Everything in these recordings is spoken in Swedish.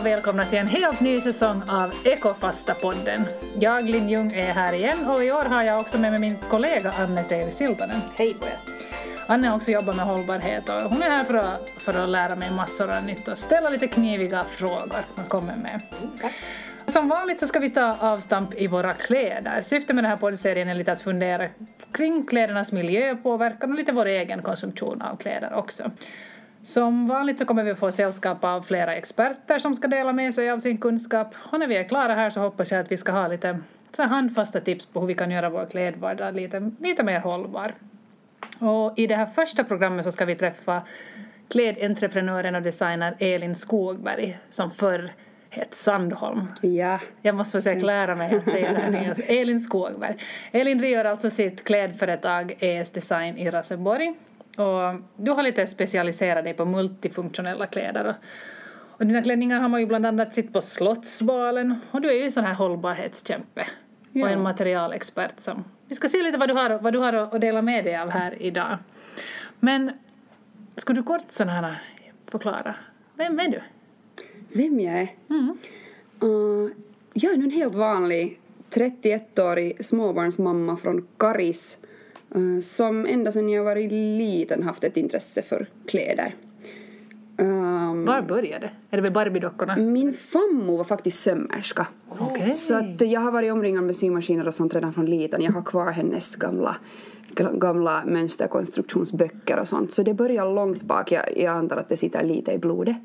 och välkomna till en helt ny säsong av Ekofasta-podden. Jag, Linn Ljung, är här igen och i år har jag också med mig min kollega Anne Teiri Siltanen. Hej på er! Anne har också jobbat med hållbarhet och hon är här för att, för att lära mig massor av nytt och ställa lite kniviga frågor hon kommer med. Som vanligt så ska vi ta avstamp i våra kläder. Syftet med den här poddserien är lite att fundera kring klädernas miljöpåverkan och lite vår egen konsumtion av kläder också. Som vanligt så kommer vi få sällskap av flera experter som ska dela med sig av sin kunskap. Och när vi är klara här så hoppas jag att vi ska ha lite så handfasta tips på hur vi kan göra vår klädvardag lite, lite mer hållbar. Och i det här första programmet så ska vi träffa klädentreprenören och designern Elin Skogberg som förr hette Sandholm. Ja. Jag måste försöka lära mig att säga det här Elin Skogberg. Elin driver alltså sitt klädföretag ES Design i Raseborg och du har lite specialiserat dig på multifunktionella kläder. Och, och dina klänningar har man ju bland annat sett på Slottsbalen och du är ju en sån här hållbarhetskämpe ja. och en materialexpert som vi ska se lite vad du har, vad du har att dela med dig av här idag. Men ska du kort sån här förklara, vem är du? Vem jag är? Mm. Uh, jag är en helt vanlig 31-årig småbarnsmamma från Karis som ända sedan jag var liten haft ett intresse för kläder. Um, Var började det? Är det med Barbiedockorna? Min fammo var faktiskt sömmerska. Okay. Så att jag har varit omringad med symaskiner och sånt redan från liten. Jag har kvar hennes gamla, gamla mönsterkonstruktionsböcker och sånt. Så det börjar långt bak. Jag, jag antar att det sitter lite i blodet.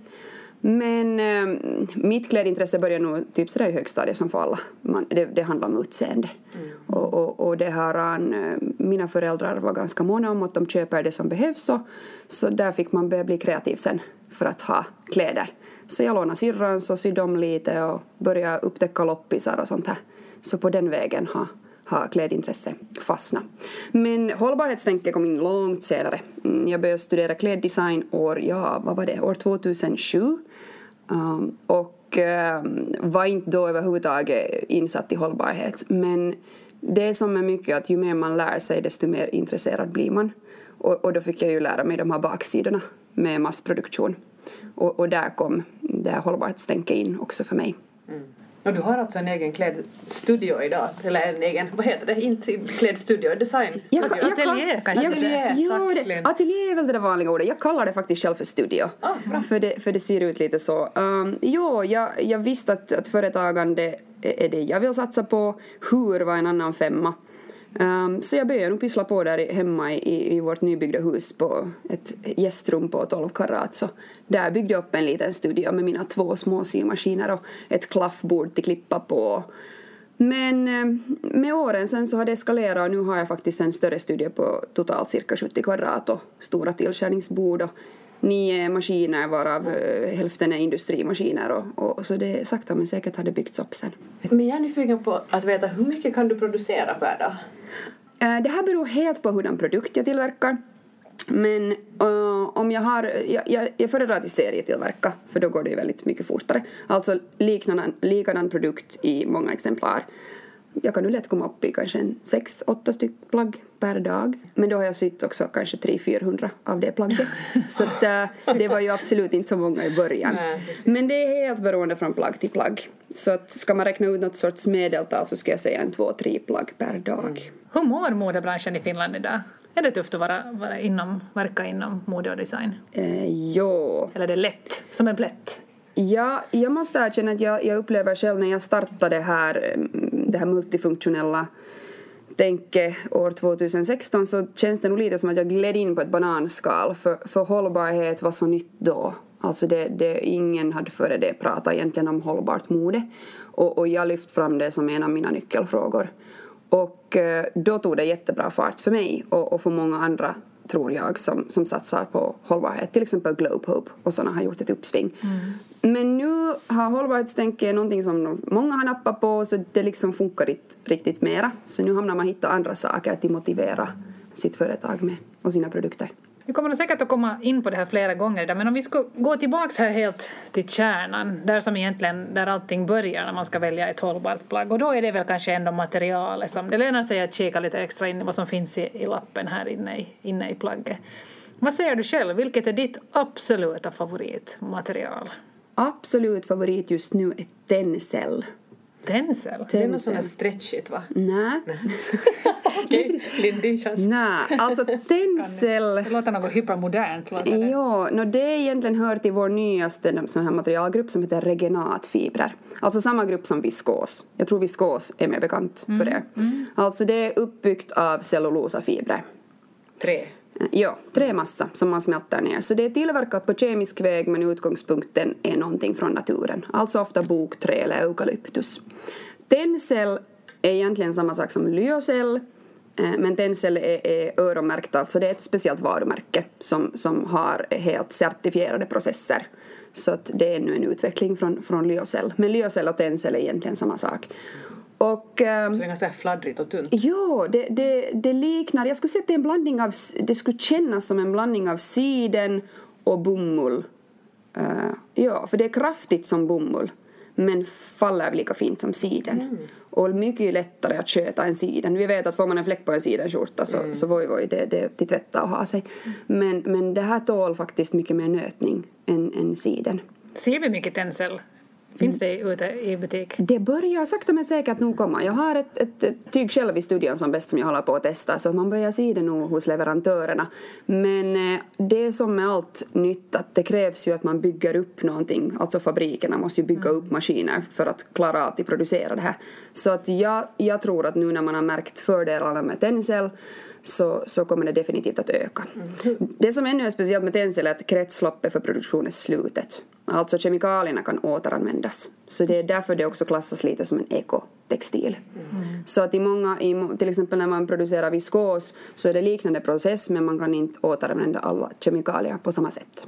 Men eh, mitt klädintresse började nog typ sådär i högstadiet som för alla. Man, det, det handlar om utseende. Mm. Och, och, och, det an, eh, mina föräldrar var ganska måna om att de köper det som behövs och, så där fick man börja bli kreativ sen för att ha kläder. Så jag lånade syrrans och sydde om lite och började upptäcka loppisar och sånt här. Så på den vägen har har klädintresse fastnat. Men hållbarhetstänket kom in långt senare. Mm, jag började studera kläddesign år, ja, vad var det, år 2007. Um, och um, var inte då överhuvudtaget insatt i hållbarhet. Men det som är mycket att ju mer man lär sig desto mer intresserad blir man. Och, och då fick jag ju lära mig de här baksidorna med massproduktion. Och, och där kom det här hållbarhetstänket in också för mig. Mm. Och du har alltså en egen klädstudio idag, eller en egen, vad heter det, inte klädstudio, design? Jag, jag, ateljé kanske? Ateljé, det, ateljé är väl det där vanliga ordet. Jag kallar det faktiskt själv för studio. Ah, bra. För, det, för det ser ut lite så. Um, jo, jag, jag visste att, att företagande är det jag vill satsa på. Hur var en annan femma. Um, så jag började nog pyssla på där hemma i, i vårt nybyggda hus på ett gästrum på 12 kvadrat. Så där byggde jag upp en liten studio med mina två små symaskiner och ett klaffbord till klippa på. Men um, med åren sen så har det eskalerat och nu har jag faktiskt en större studio på totalt cirka 70 kvadrat och stora tillskärningsbord och nio maskiner varav uh, hälften är industrimaskiner och, och, så det sakta men säkert har det byggts upp sen. Men jag är nyfiken på att veta hur mycket kan du producera per dag? Uh, det här beror helt på hurdan produkt jag tillverkar. Men uh, om jag har, jag, jag, jag föredrar till serietillverka för då går det ju väldigt mycket fortare. Alltså likadan, likadan produkt i många exemplar jag kan nu lätt komma upp i kanske en sex, åtta styck plagg per dag. Men då har jag sytt också kanske 300-400 av det plagget. Så att, äh, det var ju absolut inte så många i början. Men det är helt beroende från plagg till plagg. Så att ska man räkna ut något sorts medeltal så skulle jag säga en två, tre plagg per dag. Mm. Hur mår modebranschen i Finland idag? Är det tufft att vara, vara inom, verka inom mode och design? Eh, jo. Eller är det lätt, som en plätt? Ja, jag måste erkänna att jag, jag upplever själv när jag startade här, mm, det här multifunktionella tänket år 2016 så känns det nog lite som att jag gled in på ett bananskal för, för hållbarhet var så nytt då. Alltså det, det, ingen hade före det pratat egentligen om hållbart mode och, och jag lyft fram det som en av mina nyckelfrågor. Och eh, då tog det jättebra fart för mig och, och för många andra tror jag, som, som satsar på hållbarhet. Till exempel Globe Hope och sådana har gjort ett uppsving. Mm. Men nu har hållbarhetstänket någonting som många har nappat på så det liksom funkar inte riktigt mera. Så nu hamnar man hitta andra saker till motivera sitt företag med och sina produkter. Vi kommer säkert att komma in på det här flera gånger idag, men om vi ska gå tillbaks här helt till kärnan, där som egentligen, där allting börjar när man ska välja ett hållbart plagg, och då är det väl kanske ändå materialet som, det lönar sig att kika lite extra in i vad som finns i, i lappen här inne i, inne i plagget. Vad säger du själv, vilket är ditt absoluta favoritmaterial? absolut favorit just nu är Tencel. Tencel? Det är något sånt här stretchigt va? Nej. Okej, Linn din chans. Nej, alltså Tencel... Det låter något hypermodernt. Låter det. Ja, no, det egentligen hör till vår nyaste sån här materialgrupp som heter regenatfibrer. Alltså samma grupp som viskos. Jag tror viskos är mer bekant för er. Alltså det är uppbyggt av cellulosafibrer. Tre. Eh, ja, trämassa som man smälter ner. Så det är tillverkat på kemisk väg men utgångspunkten är någonting från naturen. Alltså ofta bokträ eller eukalyptus. Tencel är egentligen samma sak som lyocell eh, men Tencel är, är öronmärkt, alltså det är ett speciellt varumärke som, som har helt certifierade processer. Så att det är ännu en utveckling från, från lyocell. Men lyocell och Tencel är egentligen samma sak. Och, ehm, Så det är ganska fladdrigt och tunt. Ja, det, det, det liknar, jag skulle säga att det är en blandning av, det skulle kännas som en blandning av siden och bomull. Eh, ja, för det är kraftigt som bomull men faller lika fint som siden. Och mycket lättare att sköta än siden. Vi vet att får man en fläck på en sidenskjorta så, så voi voi, det, det till tvätta och ha sig. Men, men det här tål faktiskt mycket mer nötning än, än siden. Ser vi mycket Tencel? Finns det ute i butik? Det börjar sakta men säkert nog komma. Jag har ett, ett, ett tyg själv i studion som bäst som jag håller på att testa så man börjar se det nog hos leverantörerna. Men eh, det som med allt nytt att det krävs ju att man bygger upp någonting. Alltså fabrikerna måste ju bygga upp maskiner för att klara av att producera det här. Så att jag, jag tror att nu när man har märkt fördelarna med Tencel så, så kommer det definitivt att öka. Det som ännu är speciellt med Tencel är att kretsloppet för produktion är slutet. Alltså kemikalierna kan återanvändas. Så det är därför det också klassas lite som en ekotextil. Så att i många, i, till exempel när man producerar viskos så är det liknande process men man kan inte återanvända alla kemikalier på samma sätt.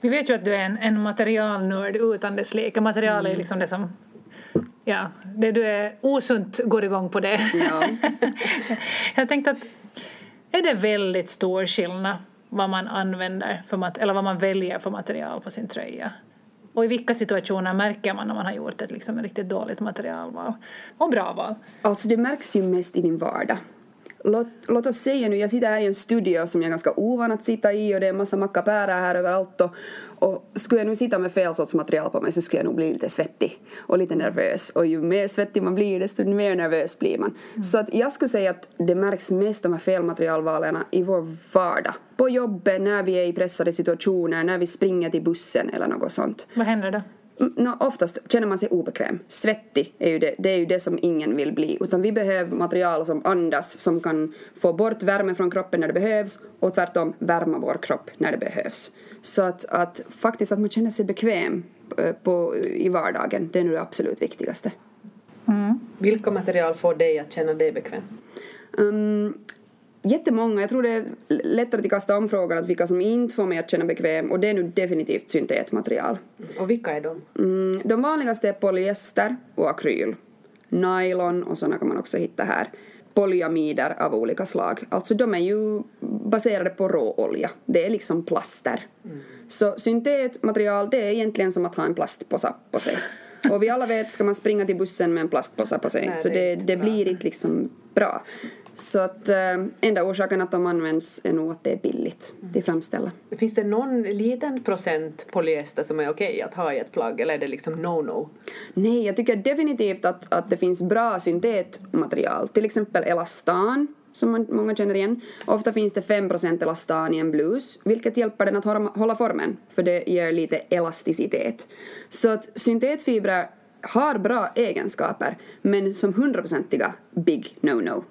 Vi vet ju att du är en, en materialnörd utan dess like. Material Mm. är liksom det som... Ja, det du är osunt går igång på det. Ja. Jag tänkte att är det väldigt stor skillnad vad man använder för eller vad man väljer för material på sin tröja? Och i vilka situationer märker man när man har gjort ett liksom riktigt dåligt materialval och bra val? Alltså det märks ju mest i din vardag. Låt, låt oss säga nu, jag sitter här i en studio som jag är ganska ovan att sitta i och det är en massa mackapärer här överallt och, och skulle jag nu sitta med fel sorts material på mig så skulle jag nog bli lite svettig och lite nervös och ju mer svettig man blir desto mer nervös blir man. Så att jag skulle säga att det märks mest de här felmaterialvalen i vår vardag. På jobbet, när vi är i pressade situationer, när vi springer till bussen eller något sånt. Vad händer då? No, oftast känner man sig obekväm. Svettig är ju det, det är ju det som ingen vill bli. Utan vi behöver material som andas, som kan få bort värme från kroppen när det behövs och tvärtom värma vår kropp när det behövs. Så att, att faktiskt att man känner sig bekväm eh, på, i vardagen, det är nu det absolut viktigaste. Vilka material får dig att känna dig bekväm? Um, jättemånga. Jag tror det är lättare att kasta om frågan att vilka som inte får mig att känna bekväm och det är nu definitivt syntetmaterial. Och vilka är de? Mm, de vanligaste är polyester och akryl. Nylon och sådana kan man också hitta här. Polyamider av olika slag. Alltså de är ju baserade på råolja. Det är liksom plaster. Så syntetmaterial det är egentligen som att ha en plastpåse på sig. Och vi alla vet, ska man springa till bussen med en plastpåse på sig Nej, så det det, det blir inte liksom bra. Så att äh, enda orsaken att de används är nog att det är billigt till framställa. Finns det någon liten procent polyester som är okej att ha i ett plagg eller är det liksom no-no? Nej, jag tycker definitivt att, att det finns bra syntetmaterial. Till exempel elastan, som man, många känner igen. Ofta finns det 5% elastan i en blus, vilket hjälper den att hålla, formen, för det ger lite elasticitet. Så att syntetfibrer har bra egenskaper, men som hundraprocentiga big no-no.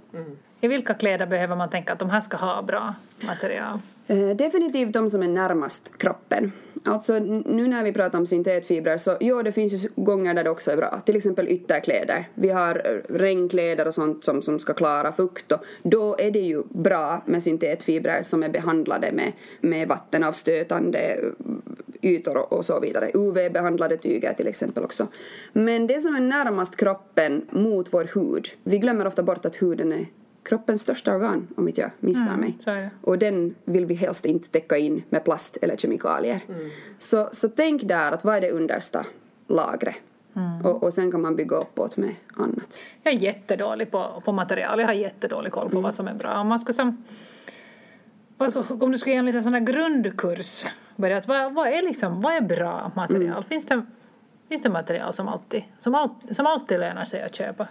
I vilka kläder behöver man tänka att de här ska ha bra material? Eh, definitivt de som är närmast kroppen. Alltså nu när vi pratar om syntetfibrer så jo, det finns ju gånger där det också är bra. Till exempel ytterkläder. Vi har eh, regnkläder och sånt som, som ska klara fukt och då är det ju bra med syntetfibrer som är behandlade med, med vattenavstötande eh, ytor och, och så vidare. UV-behandlade tyger till exempel också. Men det som är närmast kroppen mot vår hud, vi glömmer ofta bort att huden är kroppens största organ om inte jag misstar mig. så är det. Och den vill vi helst inte täcka in med plast eller kemikalier. Så, så tänk där att vad är det understa lagret? Och, och sen kan man bygga uppåt med annat. Jag är jättedålig på, på material. Jag har jättedålig koll på vad som är bra. Om man skulle som... Om du skulle ge en liten sån här grundkurs, börja, att vad, vad, är liksom, vad är bra material? Mm. Finns, det, finns det material som alltid, som, all, som alltid lönar sig att köpa?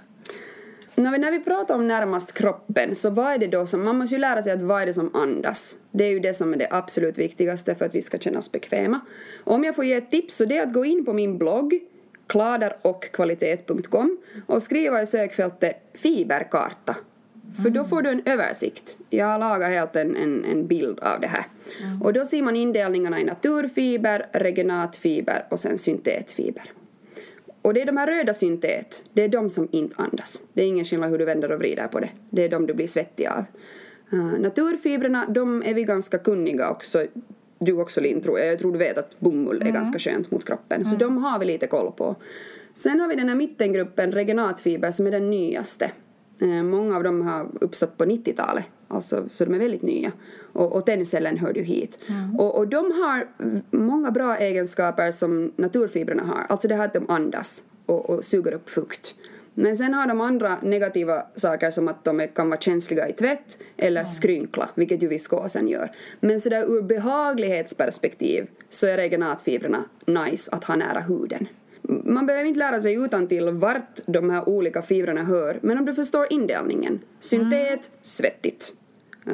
När vi, när vi pratar om närmast kroppen, så vad är det då som, man måste ju lära sig att vad är det som andas? Det är ju det som är det absolut viktigaste för att vi ska känna oss bekväma. Om jag får ge ett tips så det är att gå in på min blogg, kladerochkvalitet.com och skriva i sökfältet fiberkarta. För då får du en översikt. Jag har lagat helt en, en, en bild av det här. Och då ser man indelningarna i naturfiber, regionatfiber och sen syntetfiber. Och det är de här röda syntet, det är de som inte andas. Det är ingen skillnad hur du vänder och vrider på det. Det är de du blir svettig av. Uh, naturfibrerna, de är vi ganska kunniga också. Du också Linn, tror jag. Jag tror du vet att bomull är ganska skönt mot kroppen. Så de har vi lite koll på. Sen har vi den här mittengruppen regenatfiber som är den nyaste. Eh, Många av dem har uppstått på 90-talet, alltså, så de är väldigt nya. Och, och tenncellen hör ju hit. Och, och de har många bra egenskaper som naturfibrerna har. Alltså det här att de andas och, och suger upp fukt. Men sen har de andra negativa saker som att de kan vara känsliga i tvätt eller skrynkla, vilket ju viskosen gör. Men sådär ur behaglighetsperspektiv så är regenatfibrerna nice att ha nära huden. Man behöver inte lära sig utan till vart de här olika fibrerna hör, men om du förstår indelningen. Syntet, svettigt.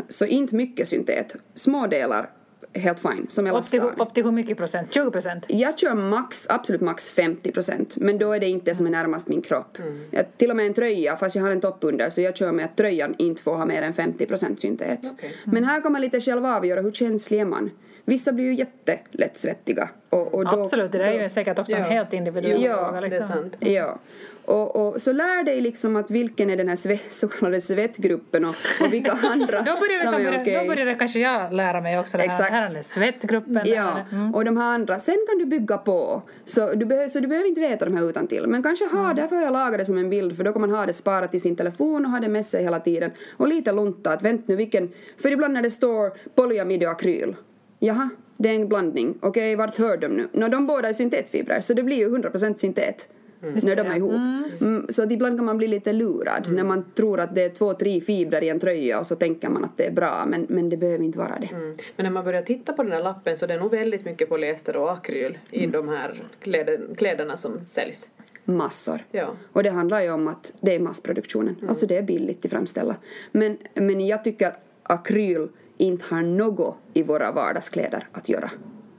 Så inte mycket syntet. Små delar, helt fine, som Upp till, upp till hur mycket procent? 20 procent? Jag kör max, absolut max 50 procent, men då är det inte det som är närmast min kropp. Jag, till och med en tröja, fast jag har en topp under, så jag kör med att tröjan inte får ha mer än 50 procent syntet. Okej. Men här kan man lite själv avgöra hur känslig är man. Vissa blir ju jättelätt svettiga. Och, och då, Absolut, det där är ju säkert också en Ja. helt individuell Ja, fråga. Det är Liksom. sant. Ja. Och, och, så lär dig liksom att vilken är den här sve, så kallade svettgruppen och, och vilka andra Då börjar, det, som är okej. då börjar det kanske jag lära mig också. Det här, Exakt. här är den svettgruppen. Ja, mm. och de här andra. Sen kan du bygga på. Så du, behöver, så du behöver inte veta de här utan till. Men kanske ha, därför har jag lagat det som en bild, för då kan man ha det sparat i sin telefon och ha det med sig hela tiden. Och lite lunta, att vänta nu vilken, för ibland när det står polyamid och akryl, jaha, det är en blandning. Okej, vart hör de nu? Nå, de båda är syntetfibrer, så det blir ju 100% syntet. När de är ihop. Mm. så att ibland kan man bli lite lurad när man tror att det är två, tre fibrer i en tröja och så tänker man att det är bra, men, men det behöver inte vara det. Mm. Men när man börjar titta på den här lappen så det är nog väldigt mycket polyester och akryl i de här kläder, kläderna som säljs. Massor. Ja. Och det handlar ju om att det är massproduktionen. Alltså det är billigt att framställa. Men, men jag tycker akryl inte har något i våra vardagskläder att göra.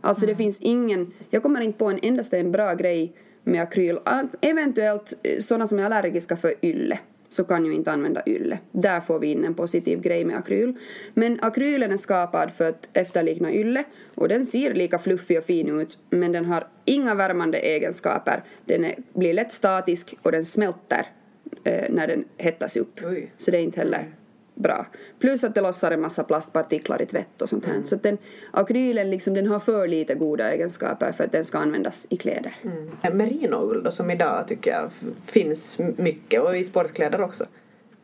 Alltså det finns ingen, jag kommer inte på en endaste en bra grej med akryl. Eventuellt eh, sådana som är allergiska för ylle så kan ju inte använda ylle. Där får vi in en positiv grej med akryl. Men akrylen är skapad för att efterlikna ylle och den ser lika fluffig och fin ut men den har inga värmande egenskaper. Den är, blir lätt statisk och den smälter eh, när den hettas upp. Oj. Så det är inte heller bra. Plus att det lossar en massa plastpartiklar i tvätt och sånt här. Så att den, akrylen liksom, den har för lite goda egenskaper för att den ska användas i kläder. Mm. Merinoull då som idag tycker jag finns mycket och i sportkläder också.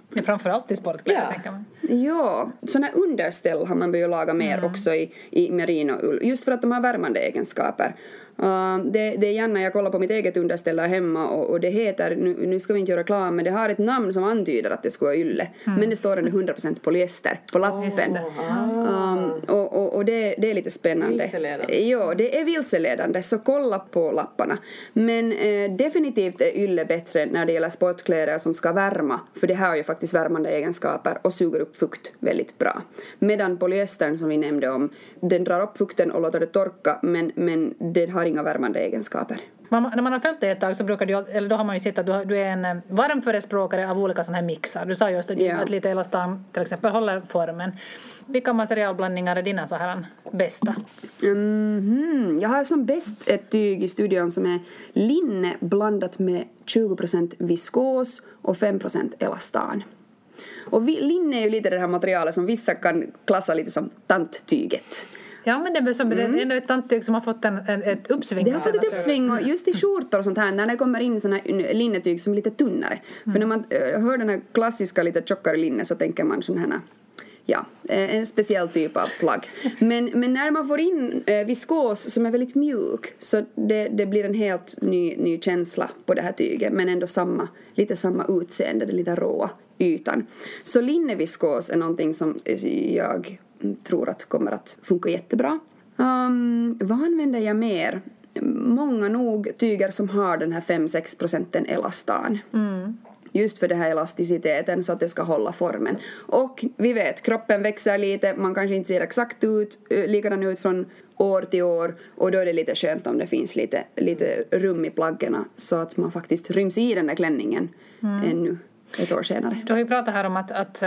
Men framförallt i sportkläder Ja. tänker man. Ja, såna underställ har man börjat laga mer också i, i merinoull, just för att de har värmande egenskaper. Uh, det, det är gärna, jag kollar på mitt eget underställ här hemma och, och det heter, nu, nu ska vi inte göra reklam, men det har ett namn som antyder att det ska vara ylle. Men det står under 100% polyester på lappen. Um, och och, och det, det är lite spännande. Vilseledande. Ja, det är vilseledande, så kolla på lapparna. Men eh, definitivt är ylle bättre när det gäller sportkläder som ska värma, för det har ju faktiskt värmande egenskaper och suger upp fukt väldigt bra. Medan polyestern som vi nämnde om, den drar upp fukten och låter det torka, men, men den har inga värmande egenskaper. Man, när man har följt det ett tag så brukar du, eller då har man ju sett att du, du är en eh, varm förespråkare av olika sådana här mixar. Du sa just att, Ja. att lite elastan till exempel håller formen. Vilka materialblandningar är dina så här bästa? Mhm. Jag har som bäst ett tyg i studion som är linne blandat med 20% viskos och 5% elastan. Och vi, linne är ju lite det här materialet som vissa kan klassa lite som tanttyget. Ja men det är som, är ändå ett tanttyg som har fått en, en, ett uppsving. Det har fått ett alltså. uppsving och just i skjortor och sånt här när det kommer in såna här linnetyg som är lite tunnare. För när man eh, hör den här klassiska lite tjockare linne så tänker man sån här Ja, eh, en speciell typ av plagg. Men, men när man får in eh, viskos som är väldigt mjuk så det, det blir en helt ny, ny känsla på det här tyget men ändå samma, lite samma utseende, den lite råa ytan. Så linneviskos är någonting som jag mm, tror att kommer att funka jättebra. Um, vad använder jag mer? Många nog tyger som har den här 5-6 procenten elastan. Mm. Just för den här elasticiteten så att det ska hålla formen. Och vi vet, kroppen växer lite, man kanske inte ser exakt ut, eh, likadan ut från år till år och då är det lite skönt om det finns lite, lite rum i plaggen så att man faktiskt ryms i den där klänningen ännu ett år senare. Du har ju pratat här om att, att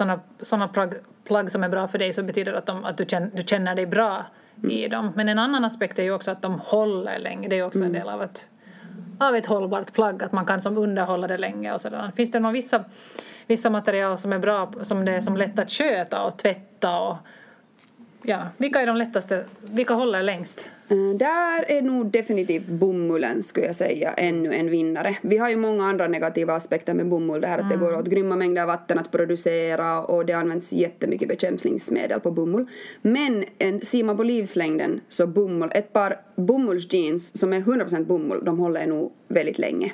eh, såna, plagg, plagg som är bra för dig så betyder att, de, att du, känner, du känner dig bra i dem. Men en annan aspekt är ju också att de håller länge. Det är ju också en del av ett, av ett hållbart plagg, att man kan som underhålla det länge och sådär. Finns det några vissa, vissa material som är bra, som det är som lätt att sköta och tvätta och ja, vilka är de lättaste, vilka håller längst? Eh, Där är nog definitivt bomullen, skulle jag säga, ännu en vinnare. Vi har ju många andra negativa aspekter med bomull, det här att det går åt grymma mängder vatten att producera och det används jättemycket bekämpningsmedel på bomull. Men en, ser man på livslängden så bomull, ett par bomullsjeans som är 100% bomull, de håller nog väldigt länge.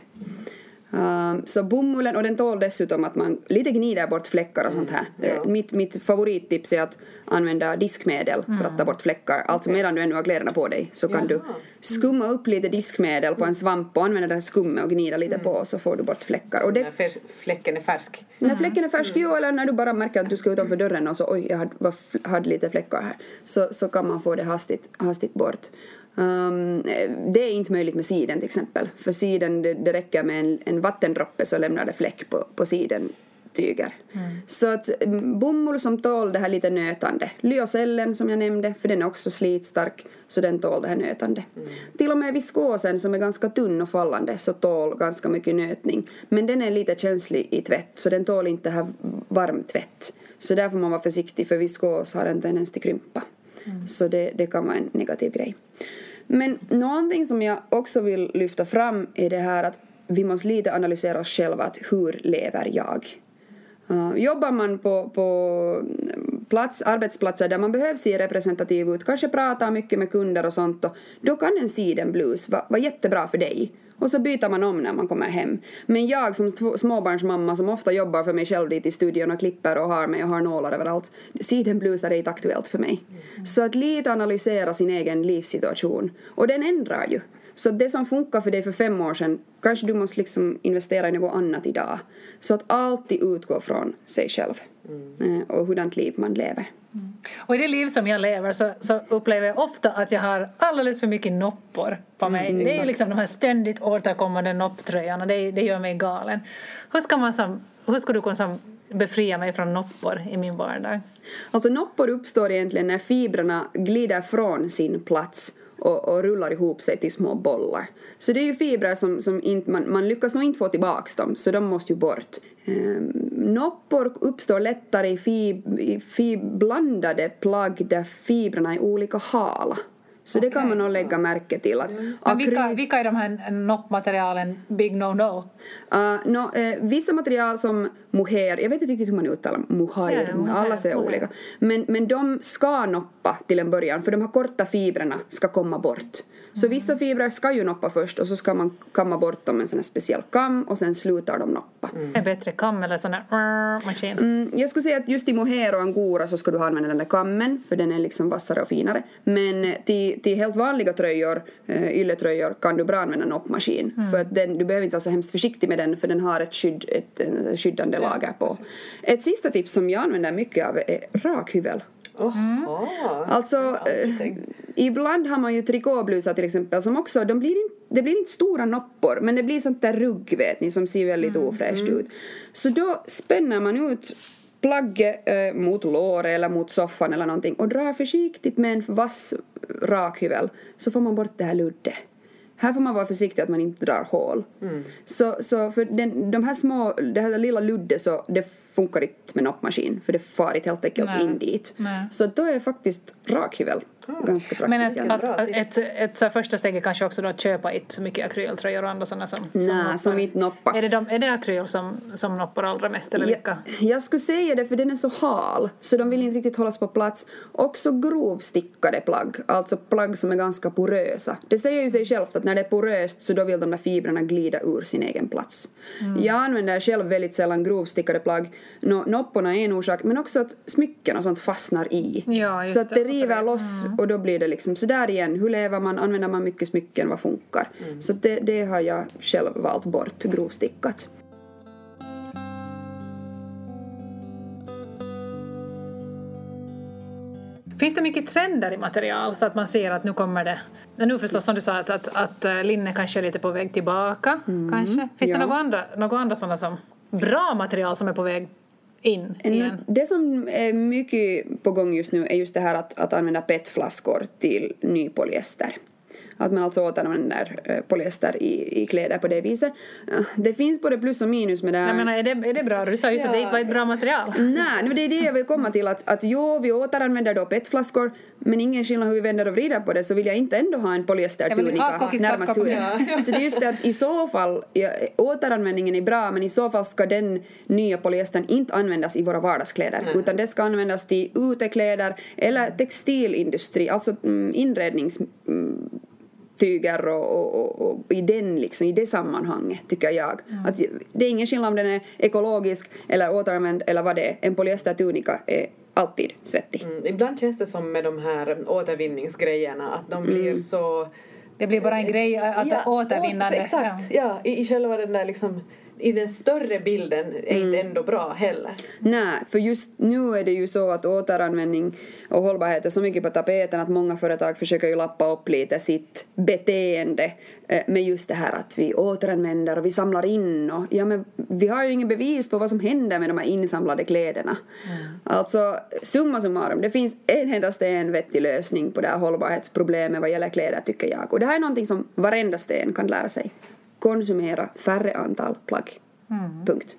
Um, så bomullen, och den tål dessutom att man lite gnider bort fläckar och sånt här. Eh, Mitt, mitt favorittips är att använda diskmedel för att ta bort fläckar. Alltså medan du ännu har kläderna på dig så kan du skumma upp lite diskmedel på en svamp och använda det här skummet och gnida lite på så får du bort fläckar. Och det, När färs- fläcken är färsk. när fläcken är färsk, jo, eller när du bara märker att du ska utanför dörren och så oj, jag hade, hade lite fläckar här, så, så kan man få det hastigt, hastigt bort. Um, det är inte möjligt med siden till exempel, för siden det, det räcker med en, en vattendroppe så lämnar det fläck på, på siden tyger. Så att mm, bomull som tål det här lite nötande. Lyocellen som jag nämnde, för den är också slitstark, så den tål det här nötande. Till och med viskosen som är ganska tunn och fallande så tål ganska mycket nötning. Men den är lite känslig i tvätt, så den tål inte här varm tvätt. Så där får man vara försiktig, för viskos har en tendens till krympa. Mm. Så det, det kan vara en negativ grej. Men någonting som jag också vill lyfta fram är det här att vi måste lite analysera oss själva, att hur lever jag? Uh, jobbar man på, på plats, arbetsplatser där man behöver se representativ ut, kanske pratar mycket med kunder och sånt, och då kan en sidenblus vara vara jättebra för dig. Och så byter man om när man kommer hem. Men jag som småbarnsmamma som ofta jobbar för mig själv dit i studion och klipper och har mig och har nålar överallt, sidenblusar är inte aktuellt för mig. Så att lite analysera sin egen livssituation. Och den ändrar ju. Så det som funkar för dig för fem år sedan, kanske du måste liksom investera i något annat idag. Så att alltid utgå från sig själv. Eh, Och hurdant liv man lever. Och i det liv som jag lever så, så upplever jag ofta att jag har alldeles för mycket noppor på mig. det är ju liksom de här ständigt återkommande nopptröjorna, det, det gör mig galen. Hur ska, man som, hur ska du kunna som befria mig från noppor i min vardag? Alltså noppor uppstår egentligen när fibrerna glider från sin plats och, och rullar ihop sig till små bollar. Så det är ju fibrer som, som inte, man, man lyckas nog inte få tillbaka, dem, så de måste ju bort. Ehm, noppor uppstår lättare i, fib, i fib, blandade plagg där fibrerna är olika hala. Så det kan man nog lägga märke till. Att vilka, akry- vilka är de här noppmaterialen big no-no? Uh, no, eh, vissa material som mohair, jag vet inte riktigt hur man uttalar mohair, Ja, alla säger mohair. olika. Men, men de ska noppa till en början för de här korta fibrerna ska komma bort. Så Mm. vissa fibrer ska ju noppa först och så ska man kamma bort dem med en sån här speciell kam och sen slutar de noppa. En bättre kam eller sån här maskin? Mm, jag skulle säga att just i mohair och angora så ska du använda den där kammen för den är liksom vassare och finare. Men eh, till, till helt vanliga tröjor, uh, ylletröjor, kan du bra använda en noppmaskin. För att den, du behöver inte vara så hemskt försiktig med den för den har ett, skydd, ett eh, skyddande lager på. Ett sista tips som jag använder mycket av är rakhyvel. Oho, Alltså, eh, ibland har man ju trikåblusar till exempel som också, de blir inte, det blir inte stora noppor men det blir sånt där rugg vet ni som ser väldigt ofräscht ut. Så då spänner man ut plagget eh, mot låret eller mot soffan eller någonting och drar försiktigt med en vass rakhyvel så får man bort det här luddet. Här får man vara försiktig att man inte drar hål. Så, så för den, de här små, det här lilla luddet så det funkar inte med noppmaskin för det far inte helt enkelt Nej. in dit. Nej. Så då är faktiskt rakhyvel ganska praktiskt. Men ett, att, att, ett, ett, här första steg är kanske också då att köpa inte så mycket akryltröjor och andra sådana som, som Nej, noppar. som inte noppar. Är det, de, är det akryl som, som noppar allra mest eller vilka? Jag, jag skulle säga det för den är så hal så de vill inte riktigt hållas på plats. Också grovstickade plagg, alltså plagg som är ganska porösa. Det säger ju sig självt att när det är poröst så då vill de där fibrerna glida ur sin egen plats. Mm. Jag använder själv väldigt sällan grovstickade plagg. Nå, nopporna är en orsak men också att smycken och sånt fastnar i. Ja, så att det. det river loss och då blir det liksom så där igen. Hur lever man? Använder man mycket smycken? Vad funkar? Så att det, det har jag själv valt bort, grovstickat. Finns det mycket trender i material så att man ser att nu kommer det... Nu förstås som du sa att, att, att eh, linne kanske är lite på väg tillbaka. kanske. Finns Mm, ja. det några andra, några andra sådana som bra material som är på väg in igen? Det som är mycket på gång just nu är just det här att, att använda PET-flaskor till ny polyester. Att man alltså återanvänder eh, polyester i, i kläder på det viset. Det finns både plus och minus med det här. Jag menar, är det, är det bra? Du sa just att det inte var ett bra material. Nej, men det är det jag vill komma till att, att jo, vi återanvänder då PET-flaskor men ingen skillnad hur vi vänder och vrider på det så vill jag inte ändå ha en polyestertunika närmast huden. Så det är just det att i så fall, ja, återanvändningen är bra men i så fall ska den nya polyestern inte användas i våra vardagskläder utan det ska användas till utekläder eller textilindustri, alltså mm, inrednings... Mm, tyger och, och, och, och i den liksom, i det sammanhanget tycker jag. Att det är ingen skillnad om den är ekologisk eller återanvänd eller vad det är. En polyestertunika är alltid svettig. Mm, ibland känns det som med de här återvinningsgrejerna att de blir så... Det blir bara en grej att Ja, återvinnande. åter- Exakt, ja. I, i själva den där liksom i den större bilden är Mm. inte ändå bra heller. Nej, för just nu är det ju så att återanvändning och hållbarhet är så mycket på tapeten att många företag försöker ju lappa upp lite sitt beteende eh, med just det här att vi återanvänder och vi samlar in och ja men vi har ju ingen bevis på vad som händer med de här insamlade kläderna. Alltså summa summarum, det finns en endast en vettig lösning på det här hållbarhetsproblemet vad gäller kläder tycker jag och det här är någonting som varenda sten kan lära sig. Konsumera färre antal plagg. Punkt.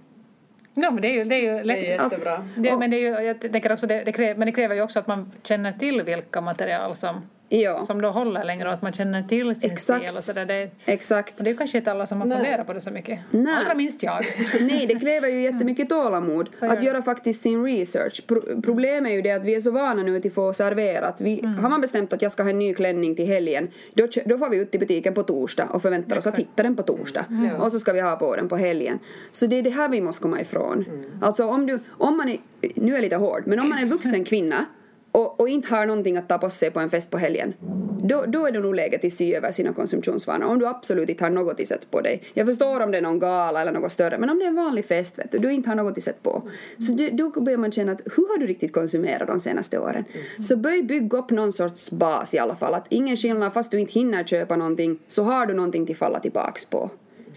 Ja, men det är ju, det är ju lätt. Det är Alltså, jättebra. Det, men, det är ju, jag tänker också, det, det kräver, men det kräver ju också att man känner till vilka material som, Ja. som då håller längre och att man känner till sin Exakt. stil och sådär. Det, Exakt. och det är ju kanske inte alla som har funderat på det så mycket. Nej. Allra minst jag. Nej, det kräver ju jättemycket tålamod Så gör att göra faktiskt sin research. Pro- problemet är ju det att vi är så vana nu att få serverat. Vi, Mm. Har man bestämt att jag ska ha en ny klänning till helgen, då, då får vi ut till butiken på torsdag och förväntar oss att Exakt. hitta den på torsdag. Ja. Och så ska vi ha på den på helgen. Så det är det här vi måste komma ifrån. Alltså om du, om man är, nu är jag lite hård, men om man är vuxen kvinna och, och inte har någonting att ta på sig på en fest på helgen, då, då är det nog läge till att se över sina konsumtionsvanor. Om du absolut inte har något i sätt på dig. Jag förstår om det är någon gala eller något större, men om det är en vanlig fest, vet du, du inte har något i sätt på. Så det, då börjar man känna att hur har du riktigt konsumerat de senaste åren? Så börj bygga upp någon sorts bas i alla fall. Att ingen skillnad, fast du inte hinner köpa någonting, så har du någonting till falla tillbaks på.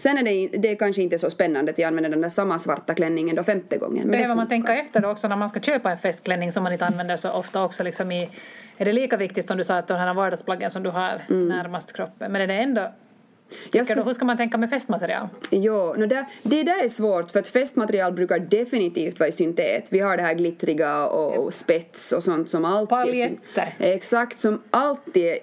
Sen är det, det är kanske inte så spännande att jag använder den där samma svarta klänningen då femte gången. Behöver man tänka efter då också när man ska köpa en festklänning som man inte använder så ofta också liksom i är det lika viktigt som du sa att de här vardagsplaggen som du har Mm. närmast kroppen? Men är det ändå... Jag du, hur ska man tänka med festmaterial? Jo, no det, det där är svårt för att festmaterial brukar definitivt vara i syntet. Vi har det här glittriga och, och spets och sånt som alltid är Paljetter. Exakt, som alltid är,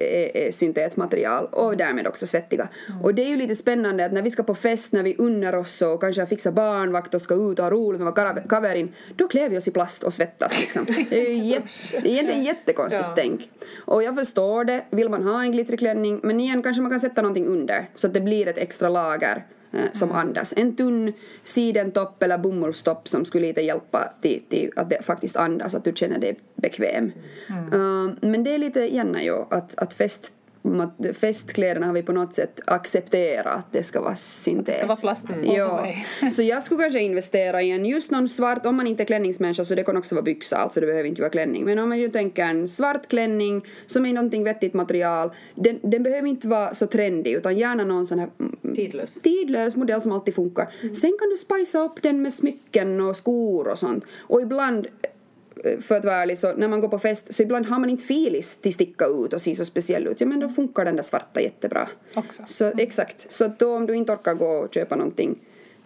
är, är syntetmaterial och därmed också svettiga. Och det är ju lite spännande att när vi ska på fest, när vi unnar oss och kanske har fixat barnvakt och ska ut och ha roligt med vår kaverin, då klär vi oss i plast och svettas liksom. Det är ju jätte, är egentligen jättekonstigt Ja. tänk. Och jag förstår det, vill man ha en glittrig klänning, men igen kanske man kan sätta någonting under så att det blir ett extra lager eh, som andas. En tunn sidentopp eller bomullstopp som skulle lite hjälpa till, till att det faktiskt andas, att du känner dig bekväm. Eh, men det är lite gärna ju att, att fest mat- festkläderna har vi på något sätt accepterat att det ska vara syntet. ska vara plast mm. Ja, så jag skulle kanske investera i en just någon svart, om man inte är klänningsmänniska så det kan också vara byxa, alltså det behöver inte vara klänning. Men om man ju tänker en svart klänning som är någonting vettigt material, den, den behöver inte vara så trendig utan gärna någon sån här mm, Tidlös. tidlös modell som alltid funkar. Sen kan du spicea upp den med smycken och skor och sånt. Och ibland för att vara ärlig, så när man går på fest så ibland har man inte filis till sticka ut och se så speciell ut. Ja men då funkar den där svarta jättebra. Också. Så exakt. Så att då om du inte orkar gå och köpa någonting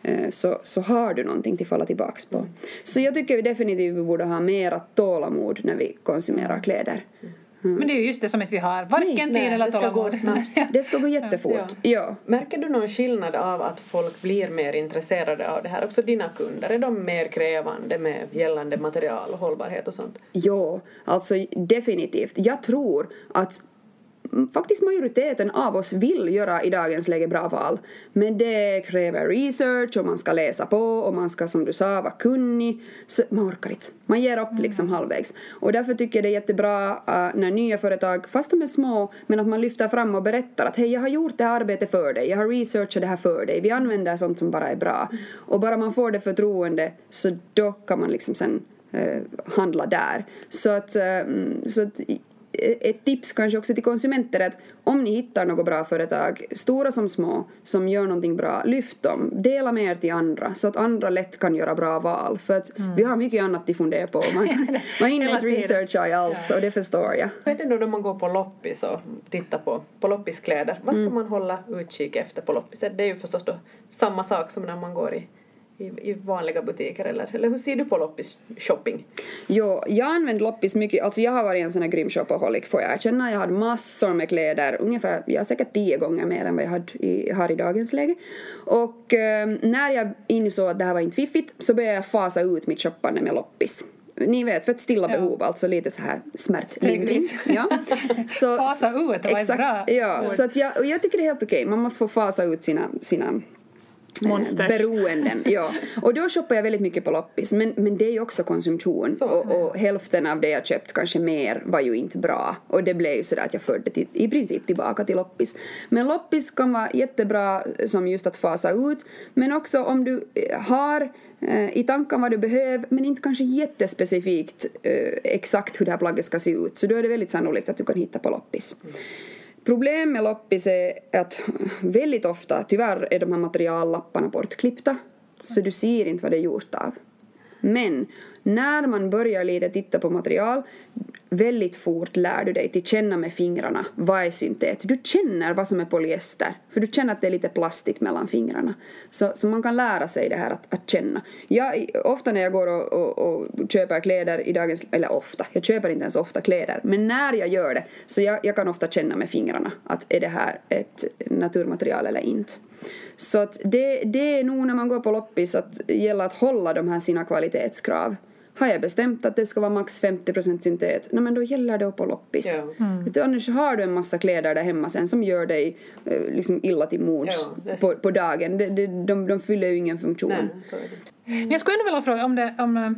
eh, så, så har du någonting till falla tillbaks på. Så jag tycker vi definitivt borde ha mera tålamod när vi konsumerar kläder. Men det är ju just det som inte vi har, varken tid nej, eller det ska gå tålamod. Det ska gå jättefort. Ja. Ja. Märker du någon skillnad av att folk blir mer intresserade av det här? Också dina kunder, är de mer krävande med gällande material och hållbarhet och sånt? Ja, alltså definitivt. Jag tror att mm, faktiskt majoriteten av oss vill göra i dagens läge bra val. Men det kräver research och man ska läsa på och man ska som du sa vara kunnig. Så man orkar inte. Man ger upp liksom halvvägs. Och därför tycker jag det är jättebra uh, när nya företag, fast de är små, men att man lyfter fram och berättar att hej jag har gjort det här arbetet för dig, jag har researchat det här för dig, vi använder sånt som bara är bra. Och bara man får det förtroende så då kan man liksom sen eh, handla där. Så att, eh, mm, så att ett tips kanske också till konsumenter att om ni hittar något bra företag, stora som små, som gör någonting bra, lyft dem. Dela med er till andra så att andra lätt kan göra bra val. För att vi har mycket annat att fundera på. Man, man hinner inte researcha i allt och det förstår jag. Hur är det då när man går på loppis och tittar på, på loppiskläder? Vad ska man hålla utkik efter på loppis? Det är ju förstås då samma sak som när man går i, i, i vanliga butiker eller, eller hur ser du på loppis-shopping? Jo, jag använder loppis mycket, alltså jag har varit en sån här grym shopaholic får jag erkänna. Jag hade massor med kläder, ungefär, jag har säkert tio gånger mer än vad jag hade i, har i dagens läge. Och eh, när jag insåg att det här var inte fiffigt så började jag fasa ut mitt shoppande med loppis. Ni vet, för ett stilla Ja. behov, alltså lite så här smärtlindring. Ja. Så, Fasa ut, det var ett bra Ja, ord. så att jag, och jag tycker det är helt okej, man måste få fasa ut sina, sina Monsters. beroenden. Ja. Och då shoppar jag väldigt mycket på loppis. Men, men det är ju också konsumtion. Så, och, och hälften av det jag köpt, kanske mer, var ju inte bra. Och det blev ju sådär att jag förde till, i princip tillbaka till loppis. Men loppis kan vara jättebra som just att fasa ut. Men också om du eh, har eh, i tanken vad du behöver men inte kanske jättespecifikt eh, exakt hur det här plagget ska se ut. Så då är det väldigt sannolikt att du kan hitta på loppis. Problem med loppis är att väldigt ofta, tyvärr, är de här materiallapparna bortklippta. Så du ser inte vad det är gjort av. Men när man börjar lite titta på material, väldigt fort lär du dig till känna med fingrarna vad är syntet. Du känner vad som är polyester, för du känner att det är lite plastigt mellan fingrarna. Så, så man kan lära sig det här att, att känna. Jag, ofta när jag går och, och, och köper kläder i dagens, eller ofta, jag köper inte ens ofta kläder, men när jag gör det så jag, jag kan ofta känna med fingrarna att är det här ett naturmaterial eller inte. Så att det, det är nog när man går på loppis att gäller att hålla de här sina kvalitetskrav. Har jag bestämt att det ska vara max 50% syntet, nej men då gäller det på loppis. Ja. Vet du, annars har du en massa kläder där hemma sen som gör dig eh, liksom illa till mods Ja, på, på dagen. De, de, de, de fyller ju ingen funktion. Nej. Men jag skulle ändå vilja fråga om det, om, eh,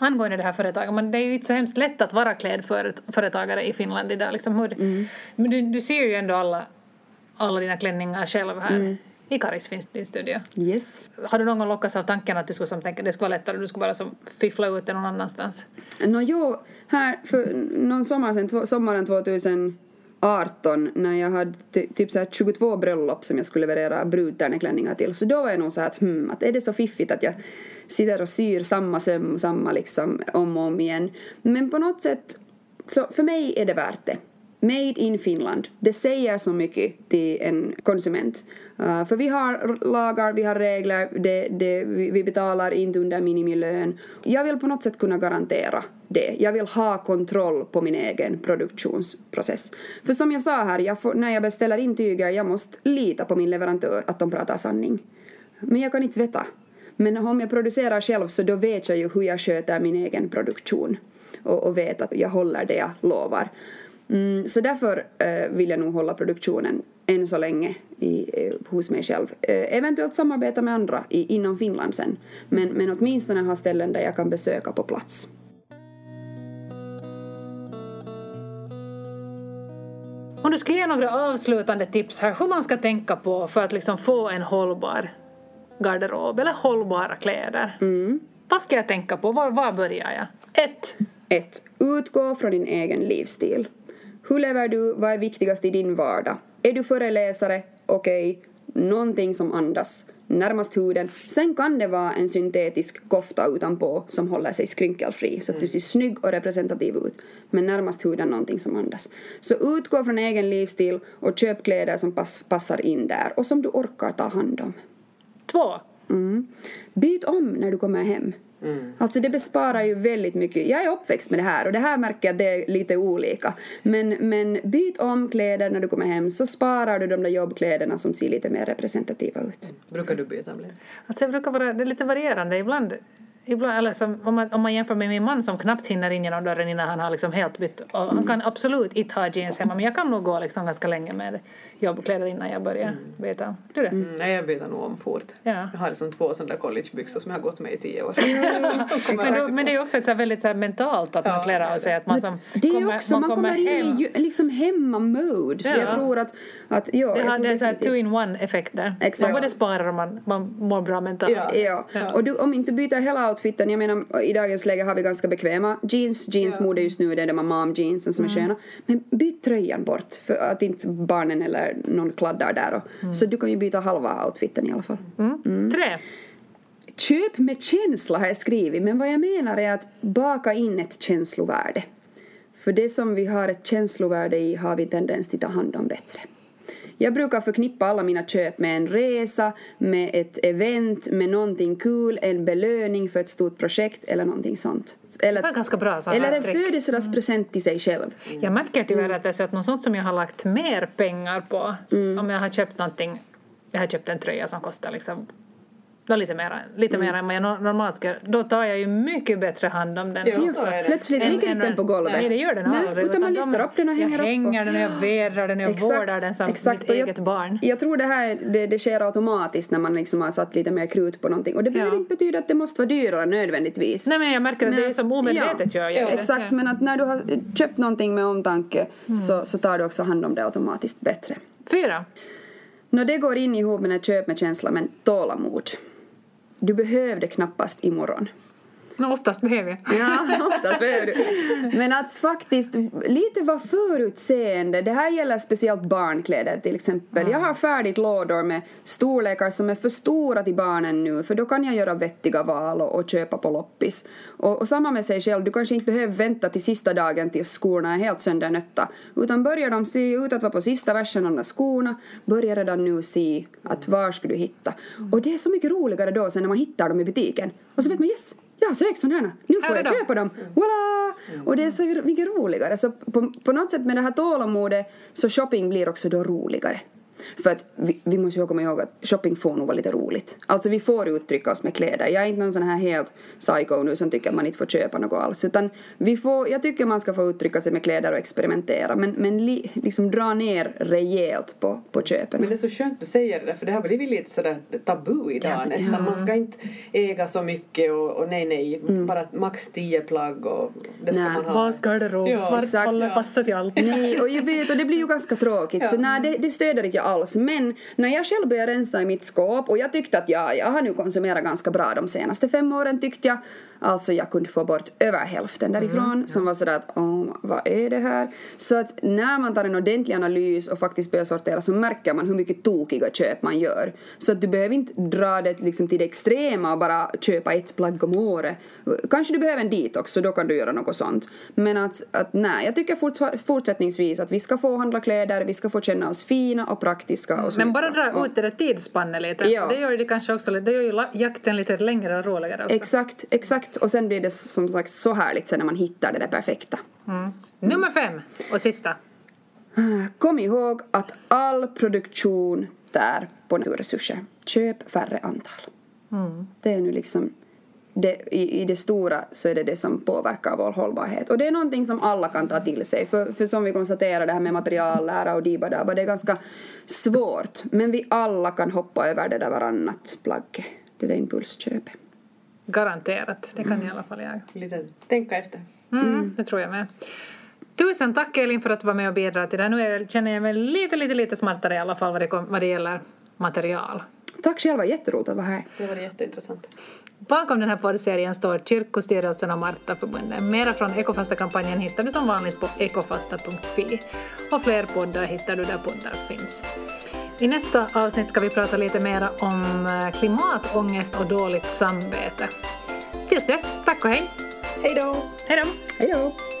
angående det här företaget, men det är ju inte så hemskt lätt att vara klädföretagare i Finland idag. Liksom hur, Men du, du ser ju ändå alla, alla dina klänningar själv här. I Karis finns din studio. Yes. Har du någon gång lockats av tanken att du skulle som tänka det skulle vara lättare, du skulle bara som fiffla ut det någon annanstans? Nå jo, här för någon sommar två- sommaren 2018 när jag hade ty, typ så här 22 bröllop som jag skulle leverera brudtärneklänningar till så då var jag nog så här att hmm, att är det så fiffigt att jag sitter och syr samma söm, samma liksom om och om igen. Men på något sätt, så för mig är det värt det. Made in Finland. Det säger så mycket till en konsument. Uh, för vi har lagar, vi har regler, det, det, vi betalar inte under minimilön. Jag vill på något sätt kunna garantera det. Jag vill ha kontroll på min egen produktionsprocess. För som jag sa här, jag får, när jag beställer intyger, jag måste lita på min leverantör att de pratar sanning. Men jag kan inte veta. Men om jag producerar själv så då vet jag ju hur jag sköter min egen produktion och, och vet att jag håller det jag lovar. Mm, så därför eh, vill jag nog hålla produktionen än så länge i, eh, hos mig själv. Eh, eventuellt samarbeta med andra i, inom Finland sen. Men, men åtminstone ha ställen där jag kan besöka på plats. Om du skulle ge några avslutande tips här hur man ska tänka på för att liksom få en hållbar garderob eller hållbara kläder. Vad ska jag tänka på? Var, var börjar jag? Ett. 1. Utgå från din egen livsstil. Hur lever du? Vad är viktigast i din vardag? Är du föreläsare? Okej. Någonting som andas närmast huden. Sen kan det vara en syntetisk kofta utanpå som håller sig skrynkelfri så att du ser snygg och representativ ut. Men närmast huden någonting som andas. Så utgå från egen livsstil och köp kläder som pass, passar in där och som du orkar ta hand om. Två. Mm. Byt om när du kommer hem. Alltså det besparar ju väldigt mycket. Jag är uppväxt med det här och det här märker jag att det är lite olika. Men, men byt om kläder när du kommer hem så sparar du de där jobbkläderna som ser lite mer representativa ut. Brukar du byta Blin? Alltså jag brukar vara, det är lite varierande. Ibland, ibland eller som, om, man, om man jämför med min man som knappt hinner in genom dörren innan han har liksom helt bytt. Och han kan absolut inte ha jeans hemma men jag kan nog gå liksom ganska länge med jobbkläder innan jag börjar byta. Du det? Mm, nej, jag byter nog om fort. Ja. Jag har liksom två sådana där collegebyxor som jag har gått med i tio år. Men, då, men det är också ett så här väldigt så här mentalt att man Ja, klär av sig. Att man som Det är kommer, också, man kommer in i ju- liksom hemma-mode. Så Ja. jag tror att, att ja, det, är så här two-in-one-effekt där. Exakt. Man både sparar och man, man mår bra mentalt. Ja. Ja. Ja. och du, om inte byter hela outfiten, jag menar i dagens läge har vi ganska bekväma jeans, jeansmode just nu det är de här mom-jeansen som är sköna. Men byt tröjan bort för att inte barnen eller någon kladdar där. Och, Så du kan ju byta halva outfiten i alla fall. Mm. Tre. Köp med känsla har jag skrivit, men vad jag menar är att baka in ett känslovärde. För det som vi har ett känslovärde i har vi tendens till att ta hand om bättre. Jag brukar förknippa alla mina köp med en resa, med ett event, med någonting kul, en belöning för ett stort projekt eller någonting sånt. Eller, Det var ganska bra eller en. Mm. födelsedagspresent till sig själv. Jag märker tyvärr att det är så att något sånt som jag har lagt mer pengar på, om jag har köpt någonting, jag har köpt en tröja som kostar liksom då lite mer, lite mer än vad jag no- normalt skulle då tar jag ju mycket bättre hand om den. Ja, också. så är det. Plötsligt Än- ligger inte den på golvet. Nej, det gör den Nej, aldrig. utan man de- lyfter upp den och hänger jag upp hänger den och jag vädrar den och jag vårdar den som mitt och jag, eget barn. Jag tror det här det, det sker automatiskt när man liksom har satt lite mer krut på någonting. Och det behöver Ja. inte betyda att det måste vara dyrare nödvändigtvis. Nej men jag märker att det är som omedvetet gör jag det. Exakt, men att när du har köpt någonting med omtanke så, så tar du också hand om det automatiskt bättre. Fyra. Nå, det går in ihop med den här köp med känsla, men tålamod. Du behövde knappast imorgon. No, oftast behöver jag. Ja, oftast behöver du. Men att faktiskt lite vara förutseende. Det här gäller speciellt barnkläder till exempel. Jag har färdigt lådor med storlekar som är för stora till barnen nu för då kan jag göra vettiga val och, och köpa på loppis. Och, och samma med sig själv, du kanske inte behöver vänta till sista dagen tills skorna är helt söndernötta. Utan börjar de se ut att vara på sista versen av de skorna, börja redan nu se att var ska du hitta. Och det är så mycket roligare då sen när man hittar dem i butiken. Och så vet man yes, jag har sökt sådana här. Nu får jag köpa dem. Voila! Och det är så mycket roligare. Så på, på något sätt med det här tålamodet så shopping blir också då roligare. För att vi, vi måste ju komma ihåg att shopping får nog vara lite roligt. Alltså vi får uttrycka oss med kläder. Jag är inte någon sån här helt psycho nu som tycker att man inte får köpa något alls. Utan vi får, jag tycker man ska få uttrycka sig med kläder och experimentera. Men, men li, liksom dra ner rejält på, på köpen. Men det är så skönt du säger det där, för det har blivit lite sådär tabu idag Ja, nästan. Man ska inte äga så mycket och, och nej nej, bara max tio plagg och det ska Nej. man ha. Basgarderob, Ja, svart exakt. håller passar till allt. Nej, och jag vet, och det blir ju ganska tråkigt, så nej, det, det stöder inte jag alls. Men när jag själv började rensa i mitt skåp, och jag tyckte att ja, jag har nu konsumerat ganska bra de senaste fem åren tyckte jag, alltså jag kunde få bort över hälften därifrån, som var sådär att oh, vad är det här? Så att när man tar en ordentlig analys och faktiskt börjar sortera så märker man hur mycket tokiga köp man gör. Så att du behöver inte dra det liksom till det extrema och bara köpa ett plagg om året. Kanske du behöver en detox, så då kan du göra något sånt. Men att, att nej, jag tycker fort, fortsättningsvis att vi ska få handla kläder, vi ska få känna oss fina och praktiska och så Men bara dra Och- ut det där tidsspannet lite. Ja. Det gör det kanske också det gör ju jakten lite längre och roligare också. Exakt, exakt. Och sen blir det som sagt så härligt sen när man hittar det där perfekta. Mm. Nummer fem och sista. Kom ihåg att all produktion tär på naturresurser. Köp färre antal. Det är nu liksom det, i, I det stora så är det det som påverkar vår hållbarhet. Och det är någonting som alla kan ta till sig. För, för som vi konstaterar det här med materiallära och dibadaba, det är ganska svårt. Men vi alla kan hoppa över det där varannat plagget. Det där impulsköpet. Garanterat. Det kan i alla fall jag. Lite tänka efter. Mm, Det tror jag med. Tusen tack Elin för att du var med och bidrar till det. Nu jag, känner jag mig lite, lite, lite smartare i alla fall vad det, kom, vad det gäller material. Tack själva, jätteroligt att vara här. Det var jätteintressant. Bakom den här poddserien står Kyrkostyrelsen och Martaförbundet. Mera från Ekofasta-kampanjen hittar du som vanligt på ekofasta.fi. Och fler poddar hittar du där poddar finns. I nästa avsnitt ska vi prata lite mer om eh, klimatångest och dåligt samvete. Tills dess, tack och hej! Hej då! Hej då! Hej då!